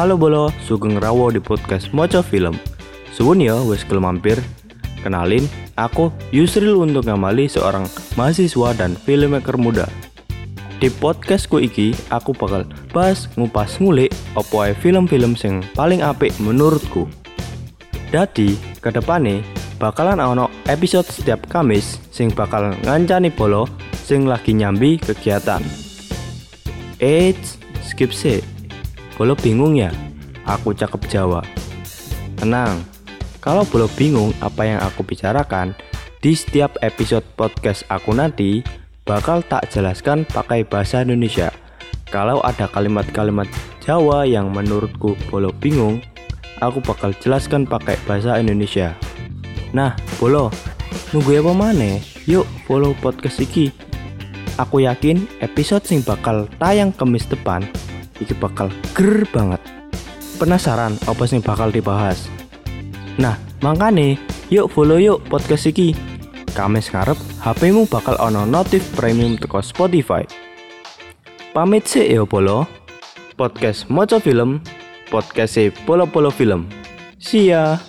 Halo Bolo, Sugeng Rawo di podcast Moco Film. Suwun ya wis gelem mampir. Kenalin, aku Yusril untuk ngamali seorang mahasiswa dan filmmaker muda. Di podcastku iki, aku bakal bahas ngupas ngulik opo film-film sing paling apik menurutku. Dadi, kedepane bakalan ono episode setiap Kamis sing bakal ngancani Bolo sing lagi nyambi kegiatan. Eits, skip sih. Bolo bingung ya? Aku cakep Jawa. Tenang, kalau Bolo bingung apa yang aku bicarakan, di setiap episode podcast aku nanti bakal tak jelaskan pakai bahasa Indonesia. Kalau ada kalimat-kalimat Jawa yang menurutku Bolo bingung, aku bakal jelaskan pakai bahasa Indonesia. Nah, Bolo, nunggu apa mana? Yuk follow podcast iki Aku yakin episode sing bakal tayang kemis depan iki bakal ger banget. Penasaran apa sing bakal dibahas? Nah, makane yuk follow yuk podcast iki. Kamis ngarep HP-mu bakal ono notif premium teko Spotify. Pamit sih ya Polo. Podcast Moco Film, podcast Polo Polo Film. See ya.